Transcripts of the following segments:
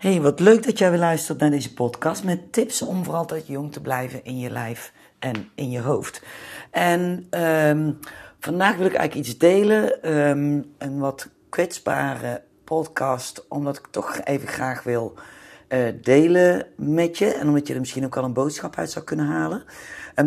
Hey, wat leuk dat jij weer luistert naar deze podcast met tips om voor altijd jong te blijven in je lijf en in je hoofd. En um, vandaag wil ik eigenlijk iets delen, um, een wat kwetsbare podcast, omdat ik toch even graag wil uh, delen met je en omdat je er misschien ook al een boodschap uit zou kunnen halen.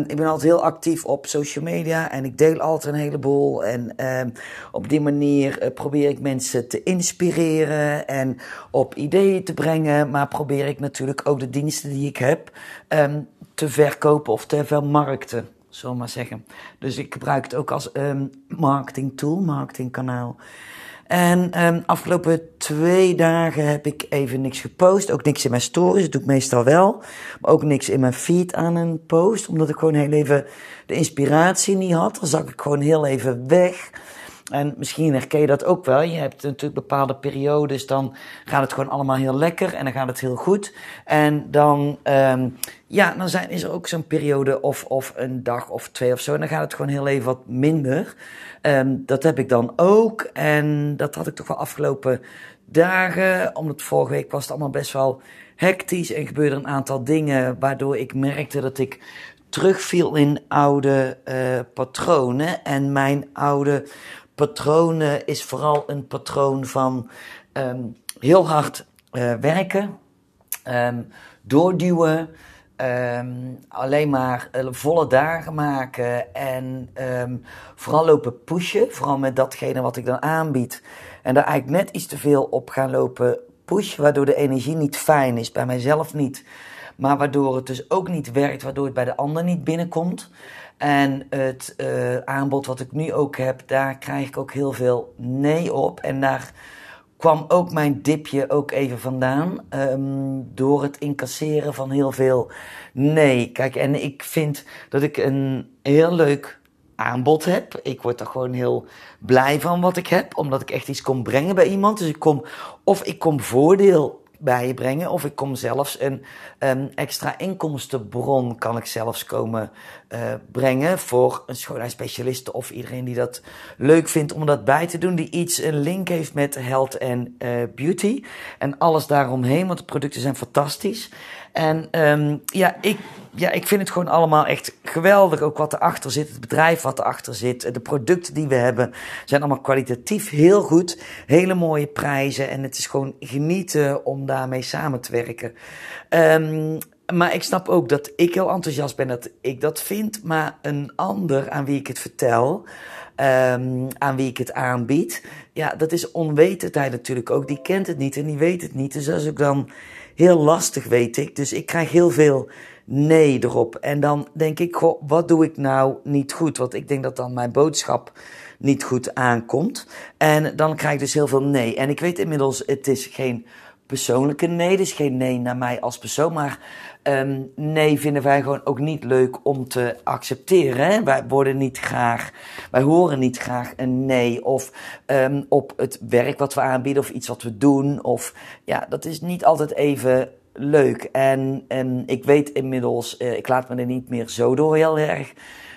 Ik ben altijd heel actief op social media en ik deel altijd een heleboel. En um, op die manier uh, probeer ik mensen te inspireren en op ideeën te brengen. Maar probeer ik natuurlijk ook de diensten die ik heb um, te verkopen of te vermarkten. Zullen maar zeggen. Dus ik gebruik het ook als marketing tool, marketingkanaal. En um, afgelopen twee dagen heb ik even niks gepost. Ook niks in mijn stories, dat doe ik meestal wel. Maar ook niks in mijn feed aan een post. Omdat ik gewoon heel even de inspiratie niet had. Dan zag ik gewoon heel even weg. En misschien herken je dat ook wel. Je hebt natuurlijk bepaalde periodes, dan gaat het gewoon allemaal heel lekker en dan gaat het heel goed. En dan, um, ja, dan zijn, is er ook zo'n periode of, of een dag of twee of zo. En dan gaat het gewoon heel even wat minder. Um, dat heb ik dan ook. En dat had ik toch wel afgelopen dagen. Omdat vorige week was het allemaal best wel hectisch en gebeurde een aantal dingen waardoor ik merkte dat ik terugviel in oude uh, patronen. En mijn oude patronen is vooral een patroon van um, heel hard uh, werken, um, doorduwen, um, alleen maar uh, volle dagen maken en vooral lopen pushen, vooral met datgene wat ik dan aanbied. En daar eigenlijk net iets te veel op gaan lopen pushen, waardoor de energie niet fijn is, bij mijzelf niet. Maar waardoor het dus ook niet werkt, waardoor het bij de ander niet binnenkomt. En het uh, aanbod wat ik nu ook heb, daar krijg ik ook heel veel nee op. En daar kwam ook mijn dipje ook even vandaan. Um, door het incasseren van heel veel nee. Kijk, en ik vind dat ik een heel leuk aanbod heb. Ik word er gewoon heel blij van wat ik heb, omdat ik echt iets kom brengen bij iemand. Dus ik kom, of ik kom voordeel bij je brengen. Of ik kom zelfs een um, extra inkomstenbron kan ik zelfs komen uh, brengen voor een schoonheidsspecialist of iedereen die dat leuk vindt om dat bij te doen. Die iets een link heeft met health en uh, beauty. En alles daaromheen, want de producten zijn fantastisch. En um, ja, ik, ja, ik vind het gewoon allemaal echt geweldig. Ook wat erachter zit, het bedrijf wat erachter zit. De producten die we hebben zijn allemaal kwalitatief heel goed. Hele mooie prijzen. En het is gewoon genieten om daarmee samen te werken. Um, maar ik snap ook dat ik heel enthousiast ben dat ik dat vind. Maar een ander aan wie ik het vertel, um, aan wie ik het aanbied, ja, dat is onwetendheid natuurlijk ook. Die kent het niet en die weet het niet. Dus is ook dan heel lastig, weet ik. Dus ik krijg heel veel nee erop. En dan denk ik, goh, wat doe ik nou niet goed? Want ik denk dat dan mijn boodschap niet goed aankomt. En dan krijg ik dus heel veel nee. En ik weet inmiddels, het is geen persoonlijke nee. Is geen nee naar mij als persoon. Maar um, nee vinden wij gewoon ook niet leuk om te accepteren. Hè? Wij worden niet graag, wij horen niet graag een nee. Of um, op het werk wat we aanbieden of iets wat we doen. Of ja, dat is niet altijd even leuk. En, en ik weet inmiddels, uh, ik laat me er niet meer zo door heel erg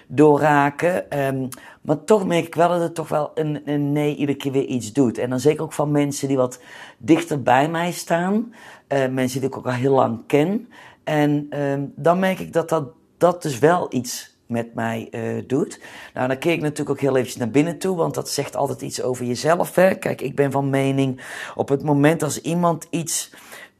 doorraken. Um, maar toch merk ik wel dat het toch wel een, een nee iedere keer weer iets doet. En dan zeker ook van mensen die wat dichter bij mij staan. Uh, mensen die ik ook al heel lang ken. En um, dan merk ik dat, dat dat dus wel iets met mij uh, doet. Nou, dan keek ik natuurlijk ook heel eventjes naar binnen toe, want dat zegt altijd iets over jezelf. Hè? Kijk, ik ben van mening, op het moment als iemand iets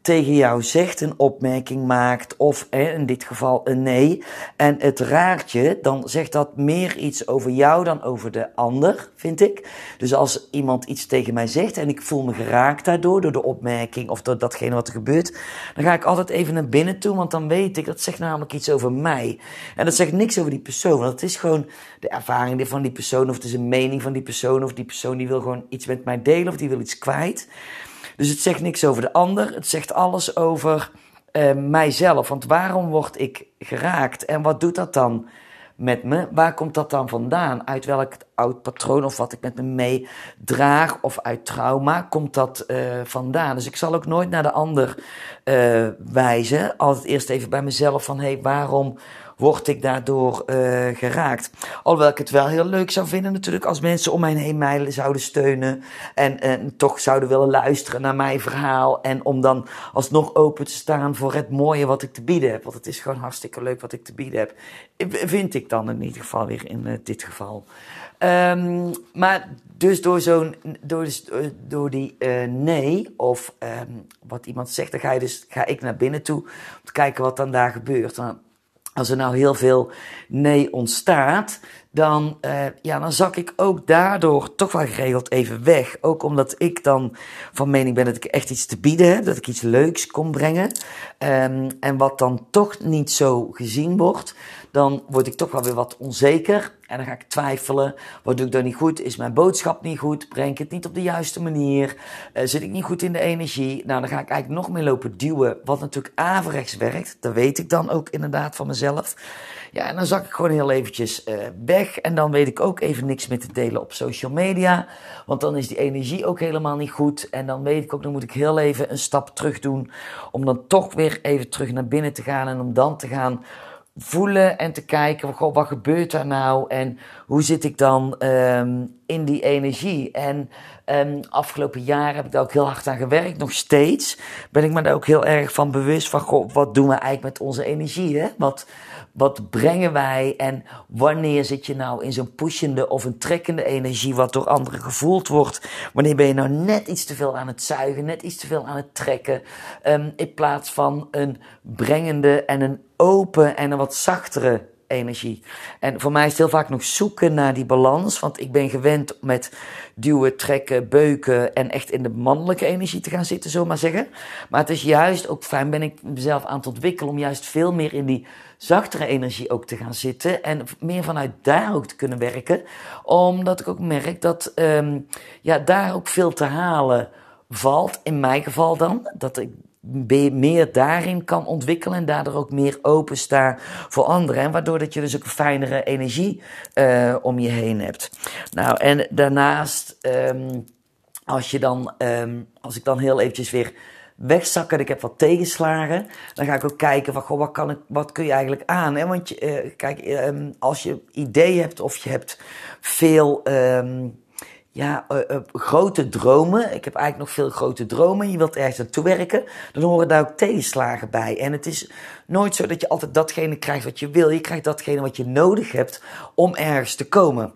tegen jou zegt, een opmerking maakt, of in dit geval een nee, en het raakt je, dan zegt dat meer iets over jou dan over de ander, vind ik. Dus als iemand iets tegen mij zegt en ik voel me geraakt daardoor, door de opmerking of door datgene wat er gebeurt, dan ga ik altijd even naar binnen toe, want dan weet ik, dat zegt namelijk iets over mij. En dat zegt niks over die persoon, want het is gewoon de ervaring van die persoon, of het is een mening van die persoon, of die persoon die wil gewoon iets met mij delen, of die wil iets kwijt. Dus het zegt niks over de ander, het zegt alles over uh, mijzelf. Want waarom word ik geraakt en wat doet dat dan met me? Waar komt dat dan vandaan? Uit welk oud patroon of wat ik met me meedraag of uit trauma komt dat uh, vandaan? Dus ik zal ook nooit naar de ander uh, wijzen. Altijd eerst even bij mezelf van hé, hey, waarom word ik daardoor uh, geraakt. Alhoewel ik het wel heel leuk zou vinden natuurlijk als mensen om mij heen mij zouden steunen. En, en toch zouden willen luisteren naar mijn verhaal. En om dan alsnog open te staan voor het mooie wat ik te bieden heb. Want het is gewoon hartstikke leuk wat ik te bieden heb. Vind ik dan in ieder geval weer in uh, dit geval. Um, maar dus door zo'n, door, dus, door die nee, of um, wat iemand zegt, dan ga, je dus, ga ik naar binnen toe om te kijken wat dan daar gebeurt. Als er nou heel veel nee ontstaat, dan, uh, ja, dan zak ik ook daardoor toch wel geregeld even weg. Ook omdat ik dan van mening ben dat ik echt iets te bieden heb, dat ik iets leuks kon brengen. Um, en wat dan toch niet zo gezien wordt, dan word ik toch wel weer wat onzeker. En dan ga ik twijfelen. Wat doe ik dan niet goed? Is mijn boodschap niet goed? Breng ik het niet op de juiste manier? Uh, zit ik niet goed in de energie? Nou, dan ga ik eigenlijk nog meer lopen duwen. Wat natuurlijk averechts werkt. Dat weet ik dan ook inderdaad van mezelf. Ja, en dan zak ik gewoon heel eventjes uh, weg. En dan weet ik ook even niks meer te delen op social media. Want dan is die energie ook helemaal niet goed. En dan weet ik ook, dan moet ik heel even een stap terug doen. Om dan toch weer even terug naar binnen te gaan. En om dan te gaan voelen en te kijken, goh, wat gebeurt er nou en hoe zit ik dan um, in die energie? En um, afgelopen jaar heb ik daar ook heel hard aan gewerkt, nog steeds ben ik me daar ook heel erg van bewust van, wat doen we eigenlijk met onze energie? Hè? Wat, wat brengen wij en wanneer zit je nou in zo'n pushende of een trekkende energie wat door anderen gevoeld wordt? Wanneer ben je nou net iets te veel aan het zuigen, net iets te veel aan het trekken, um, in plaats van een brengende en een open en een wat zachtere energie. En voor mij is het heel vaak nog zoeken naar die balans, want ik ben gewend met duwen, trekken, beuken en echt in de mannelijke energie te gaan zitten, zomaar zeggen. Maar het is juist ook fijn, ben ik mezelf aan het ontwikkelen om juist veel meer in die zachtere energie ook te gaan zitten en meer vanuit daar ook te kunnen werken, omdat ik ook merk dat um, ja, daar ook veel te halen valt, in mijn geval dan, dat ik meer daarin kan ontwikkelen en daardoor ook meer opensta voor anderen. En waardoor dat je dus ook een fijnere energie uh, om je heen hebt. Nou, en daarnaast, um, als je dan, um, als ik dan heel eventjes weer wegzakken, ik heb wat tegenslagen, dan ga ik ook kijken van, goh, wat, kan ik, wat kun je eigenlijk aan? Hè? Want je, uh, kijk, um, als je idee hebt of je hebt veel ja, uh, uh, grote dromen. Ik heb eigenlijk nog veel grote dromen. Je wilt ergens naartoe werken. Dan horen daar ook tegenslagen bij. En het is nooit zo dat je altijd datgene krijgt wat je wil. Je krijgt datgene wat je nodig hebt om ergens te komen.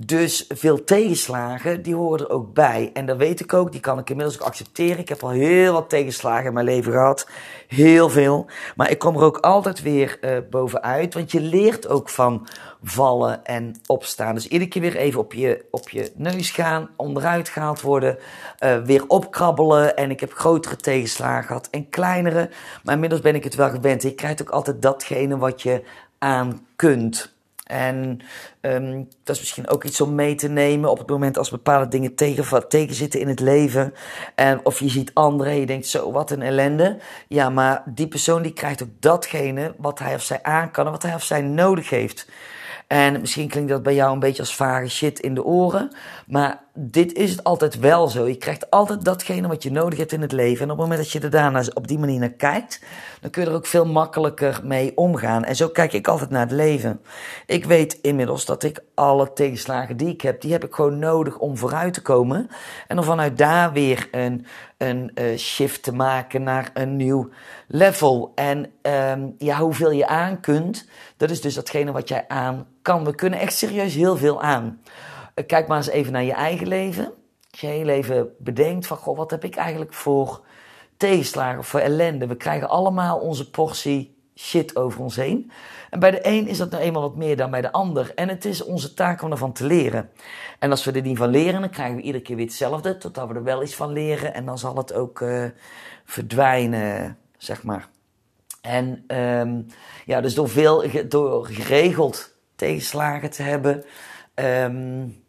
Dus veel tegenslagen, die horen er ook bij. En dat weet ik ook, die kan ik inmiddels ook accepteren. Ik heb al heel wat tegenslagen in mijn leven gehad. Heel veel. Maar ik kom er ook altijd weer uh, bovenuit. Want je leert ook van vallen en opstaan. Dus iedere keer weer even op je, op je neus gaan, onderuit gehaald worden, uh, weer opkrabbelen. En ik heb grotere tegenslagen gehad en kleinere. Maar inmiddels ben ik het wel gewend. Je krijgt ook altijd datgene wat je aan kunt. En um, dat is misschien ook iets om mee te nemen op het moment als bepaalde dingen tegen, tegen zitten in het leven. En of je ziet anderen en je denkt, zo wat een ellende. Ja, maar die persoon die krijgt ook datgene wat hij of zij aan kan en wat hij of zij nodig heeft. En misschien klinkt dat bij jou een beetje als vage shit in de oren. Maar dit is het altijd wel zo. Je krijgt altijd datgene wat je nodig hebt in het leven. En op het moment dat je er daarna op die manier naar kijkt, dan kun je er ook veel makkelijker mee omgaan. En zo kijk ik altijd naar het leven. Ik weet inmiddels dat ik alle tegenslagen die ik heb, die heb ik gewoon nodig om vooruit te komen. En om vanuit daar weer een, een uh, shift te maken naar een nieuw level. En um, ja, hoeveel je aan kunt, dat is dus datgene wat jij aan kan. We kunnen echt serieus heel veel aan. Uh, kijk maar eens even naar je eigen leven. Je heel even bedenkt van, goh, wat heb ik eigenlijk voor tegenslagen of voor ellende? We krijgen allemaal onze portie shit over ons heen. En bij de een is dat nou eenmaal wat meer dan bij de ander. En het is onze taak om ervan te leren. En als we er niet van leren, dan krijgen we iedere keer weer hetzelfde. Totdat we er wel iets van leren. En dan zal het ook uh, verdwijnen, zeg maar. En um, ja, dus door veel, door geregeld tegenslagen te hebben, um,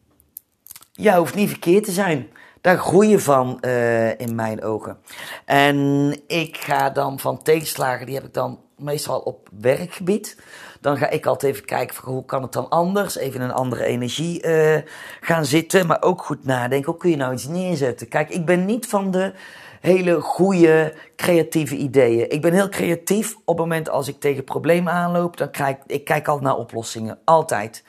ja, hoeft niet verkeerd te zijn. Daar groei je van uh, in mijn ogen. En ik ga dan van tegenslagen, die heb ik dan meestal op werkgebied. Dan ga ik altijd even kijken hoe kan het dan anders? Even een andere energie uh, gaan zitten. Maar ook goed nadenken, hoe kun je nou iets neerzetten? Kijk, ik ben niet van de hele goede creatieve ideeën. Ik ben heel creatief op het moment als ik tegen problemen aanloop. Dan kijk ik kijk altijd naar oplossingen. Altijd.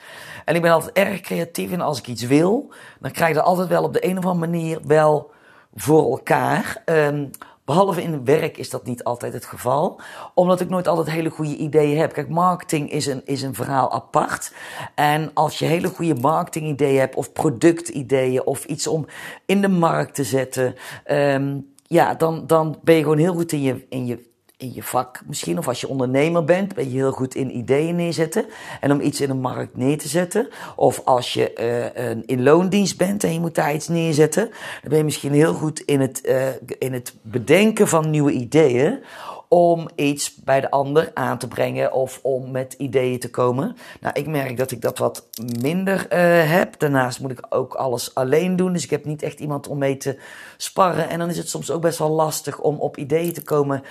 En ik ben altijd erg creatief en als ik iets wil, dan krijg ik dat altijd wel op de een of andere manier wel voor elkaar. Um, Behalve in werk is dat niet altijd het geval, omdat ik nooit altijd hele goede ideeën heb. Kijk, marketing is een, is een verhaal apart. En als je hele goede marketingideeën hebt, of productideeën, of iets om in de markt te zetten, um, ja, dan, dan ben je gewoon heel goed in je, in je in je vak misschien, of als je ondernemer bent, ben je heel goed in ideeën neerzetten en om iets in de markt neer te zetten. Of als je uh, in loondienst bent en je moet daar iets neerzetten, dan ben je misschien heel goed in het, uh, in het bedenken van nieuwe ideeën om iets bij de ander aan te brengen of om met ideeën te komen. Nou, ik merk dat ik dat wat minder uh, heb. Daarnaast moet ik ook alles alleen doen, dus ik heb niet echt iemand om mee te sparren. En dan is het soms ook best wel lastig om op ideeën te komen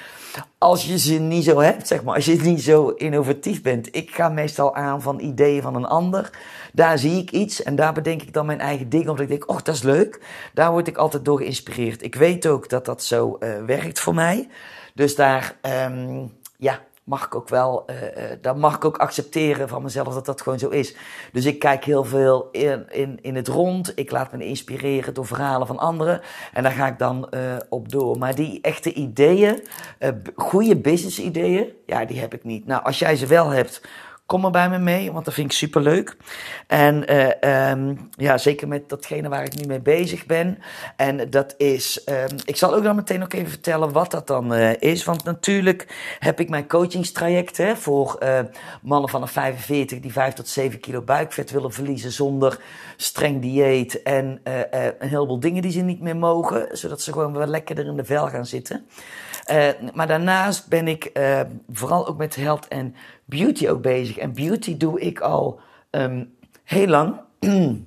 als je ze niet zo hebt, zeg maar. Als je niet zo innovatief bent. Ik ga meestal aan van ideeën van een ander. Daar zie ik iets en daar bedenk ik dan mijn eigen ding. Omdat ik denk, oh, dat is leuk. Daar word ik altijd door geïnspireerd. Ik weet ook dat dat zo uh, werkt voor mij. Dus daar, um, ja, mag ik ook wel, uh, dat mag ik ook accepteren van mezelf dat dat gewoon zo is. Dus ik kijk heel veel in, in, in het rond. Ik laat me inspireren door verhalen van anderen. En daar ga ik dan uh, op door. Maar die echte ideeën, uh, goede business ideeën, ja, die heb ik niet. Nou, als jij ze wel hebt, Kom er bij me mee, want dat vind ik super leuk. En uh, ja, zeker met datgene waar ik nu mee bezig ben. En dat is, um, ik zal ook dan meteen ook even vertellen wat dat dan uh, is. Want natuurlijk heb ik mijn coachingstraject hè, voor uh, mannen van de 45 die 5 tot 7 kilo buikvet willen verliezen zonder streng dieet en een heleboel dingen die ze niet meer mogen. Zodat ze gewoon wel lekkerder in de vel gaan zitten. Maar daarnaast ben ik vooral ook met health en beauty ook bezig. En beauty doe ik al um, heel lang.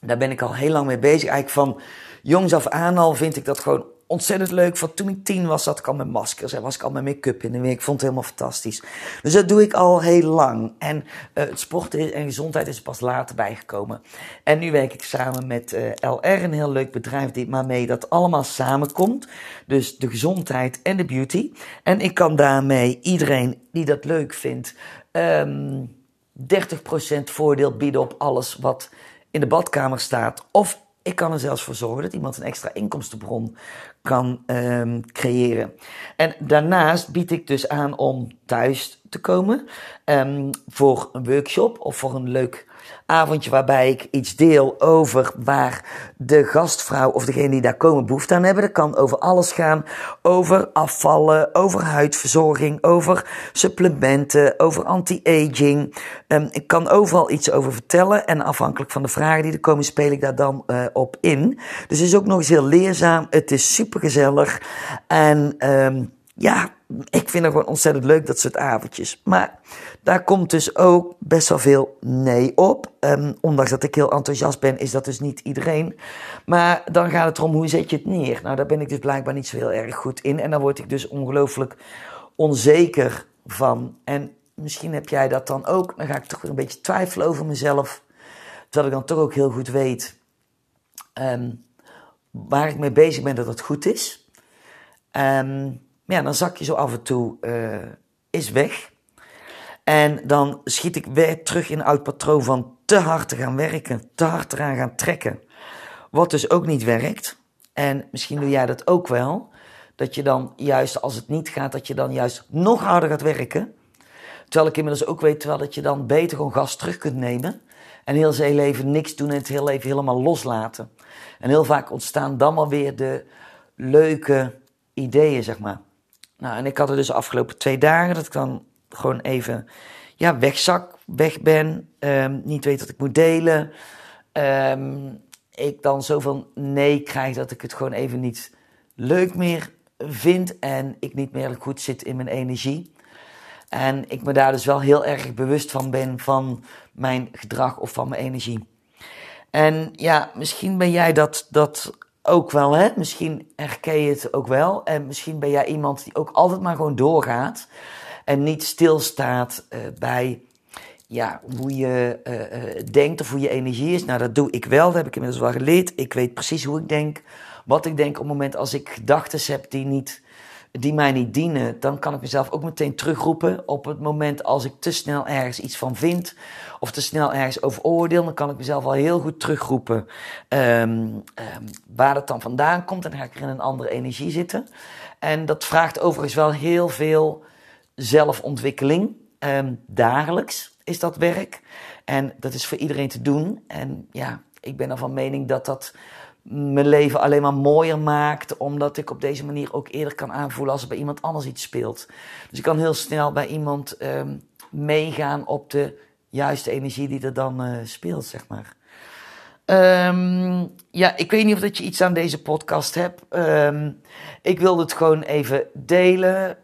Daar ben ik al heel lang mee bezig. Eigenlijk van jongs af aan al vind ik dat gewoon ontzettend leuk. Van toen ik tien was, zat ik al met maskers en was ik al met make-up in de weer. Ik vond het helemaal fantastisch. Dus dat doe ik al heel lang. En uh, het sporten en gezondheid is pas later bijgekomen. En nu werk ik samen met uh, LR, een heel leuk bedrijf, die mee dat allemaal samenkomt. Dus de gezondheid en de beauty. En ik kan daarmee iedereen die dat leuk vindt, um, ehm, 30% voordeel bieden op alles wat in de badkamer staat. Of ik kan er zelfs voor zorgen dat iemand een extra inkomstenbron kan um, creëren. En daarnaast bied ik dus aan om thuis te komen um, voor een workshop of voor een leuk avondje waarbij ik iets deel over waar de gastvrouw of degene die daar komen behoefte aan hebben. Dat kan over alles gaan. Over afvallen, over huidverzorging, over supplementen, over anti-aging. Um, ik kan overal iets over vertellen en afhankelijk van de vragen die er komen speel ik daar dan uh, op in. Dus het is ook nog eens heel leerzaam. Het is super gezellig en um, ja, ik vind het gewoon ontzettend leuk, dat soort avondjes. Maar daar komt dus ook best wel veel nee op. Um, ondanks dat ik heel enthousiast ben, is dat dus niet iedereen. Maar dan gaat het erom, hoe zet je het neer? Nou, daar ben ik dus blijkbaar niet zo heel erg goed in. En dan word ik dus ongelooflijk onzeker van. En misschien heb jij dat dan ook. Dan ga ik toch weer een beetje twijfelen over mezelf. Terwijl ik dan toch ook heel goed weet um, waar ik mee bezig ben, dat het goed is. Um, ja, dan zak je zo af en toe uh, is weg. En dan schiet ik weer terug in oud patroon van te hard te gaan werken, te hard eraan gaan trekken. Wat dus ook niet werkt. En misschien doe jij dat ook wel. Dat je dan juist als het niet gaat, dat je dan juist nog harder gaat werken. Terwijl ik inmiddels ook weet terwijl dat je dan beter gewoon gas terug kunt nemen. En heel zijn leven niks doen en het heel leven helemaal loslaten. En heel vaak ontstaan dan maar weer de leuke ideeën, zeg maar. Nou, en ik had er dus de afgelopen twee dagen dat ik dan gewoon even ja, wegzak, weg ben, um, niet weet wat ik moet delen. Um, ik dan zoveel nee krijg dat ik het gewoon even niet leuk meer vind en ik niet meer goed zit in mijn energie. En ik me daar dus wel heel erg bewust van ben van mijn gedrag of van mijn energie. En ja, misschien ben jij dat, dat ook wel, hè? Misschien herken je het ook wel. En misschien ben jij iemand die ook altijd maar gewoon doorgaat. En niet stilstaat uh, bij ja, hoe je uh, uh, denkt of hoe je energie is. Nou, dat doe ik wel. Dat heb ik inmiddels wel geleerd. Ik weet precies hoe ik denk, wat ik denk op het moment als ik gedachten heb die, niet, die mij niet dienen, dan kan ik mezelf ook meteen terugroepen. Op het moment als ik te snel ergens iets van vind of te snel ergens over oordeel, dan kan ik mezelf al heel goed terugroepen um, um, waar het dan vandaan komt. En dan ga ik er in een andere energie zitten. En dat vraagt overigens wel heel veel zelfontwikkeling. Um, dagelijks is dat werk. En dat is voor iedereen te doen. En ja, ik ben ervan mening dat dat mijn leven alleen maar mooier maakt. Omdat ik op deze manier ook eerder kan aanvoelen als er bij iemand anders iets speelt. Dus ik kan heel snel bij iemand um, meegaan op de juiste energie die er dan uh, speelt, zeg maar. Um, ja, ik weet niet of dat je iets aan deze podcast hebt. Um, ik wilde het gewoon even delen.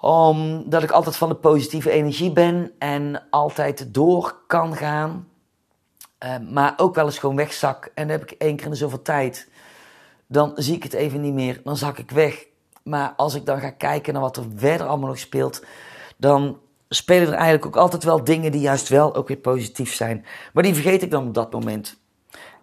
Omdat ik altijd van de positieve energie ben en altijd door kan gaan. Uh, maar ook wel eens gewoon wegzak. En dan heb ik één keer in zoveel tijd. Dan zie ik het even niet meer. Dan zak ik weg. Maar als ik dan ga kijken naar wat er verder allemaal nog speelt. Dan spelen er eigenlijk ook altijd wel dingen die juist wel ook weer positief zijn. Maar die vergeet ik dan op dat moment.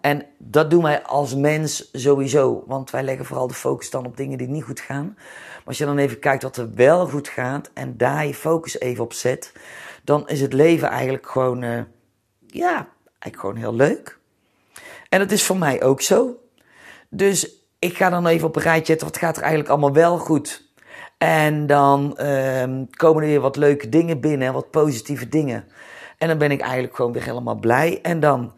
En dat doen wij als mens sowieso. Want wij leggen vooral de focus dan op dingen die niet goed gaan. Maar als je dan even kijkt wat er wel goed gaat en daar je focus even op zet, dan is het leven eigenlijk gewoon, uh, ja, eigenlijk gewoon heel leuk. En dat is voor mij ook zo. Dus ik ga dan even op een rijtje zetten, wat gaat er eigenlijk allemaal wel goed? En dan um, komen er weer wat leuke dingen binnen, wat positieve dingen. En dan ben ik eigenlijk gewoon weer helemaal blij. En dan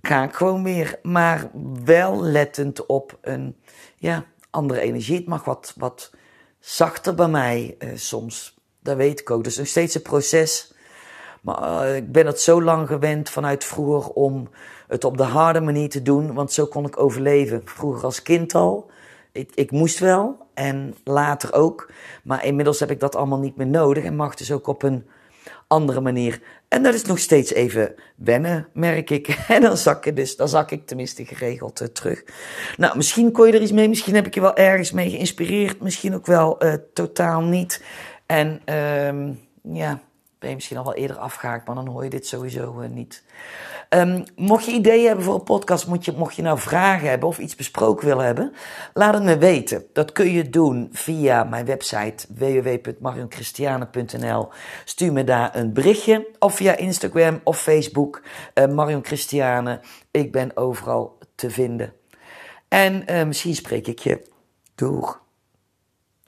ga ik gewoon weer, maar wel lettend op een ja, andere energie. Het mag wat, wat zachter bij mij uh, soms. Dat weet ik ook. Dus nog steeds een proces. Maar uh, ik ben het zo lang gewend vanuit vroeger om het op de harde manier te doen, want zo kon ik overleven. Vroeger als kind al. Ik, ik moest wel en later ook. Maar inmiddels heb ik dat allemaal niet meer nodig en mag dus ook op een andere manier. En dat is nog steeds even wennen, merk ik. En dan zak ik dus, dan zak ik tenminste geregeld uh, terug. Nou, misschien kon je er iets mee, misschien heb ik je wel ergens mee geïnspireerd, misschien ook wel uh, totaal niet. En um, ja, ben misschien al wel eerder afgehaakt, maar dan hoor je dit sowieso uh, niet. Um, mocht je ideeën hebben voor een podcast, moet je, mocht je nou vragen hebben of iets besproken willen hebben, laat het me weten. Dat kun je doen via mijn website www.marionchristiane.nl. Stuur me daar een berichtje of via Instagram of Facebook. Uh, Marion Christiane, ik ben overal te vinden. En uh, misschien spreek ik je. Doeg.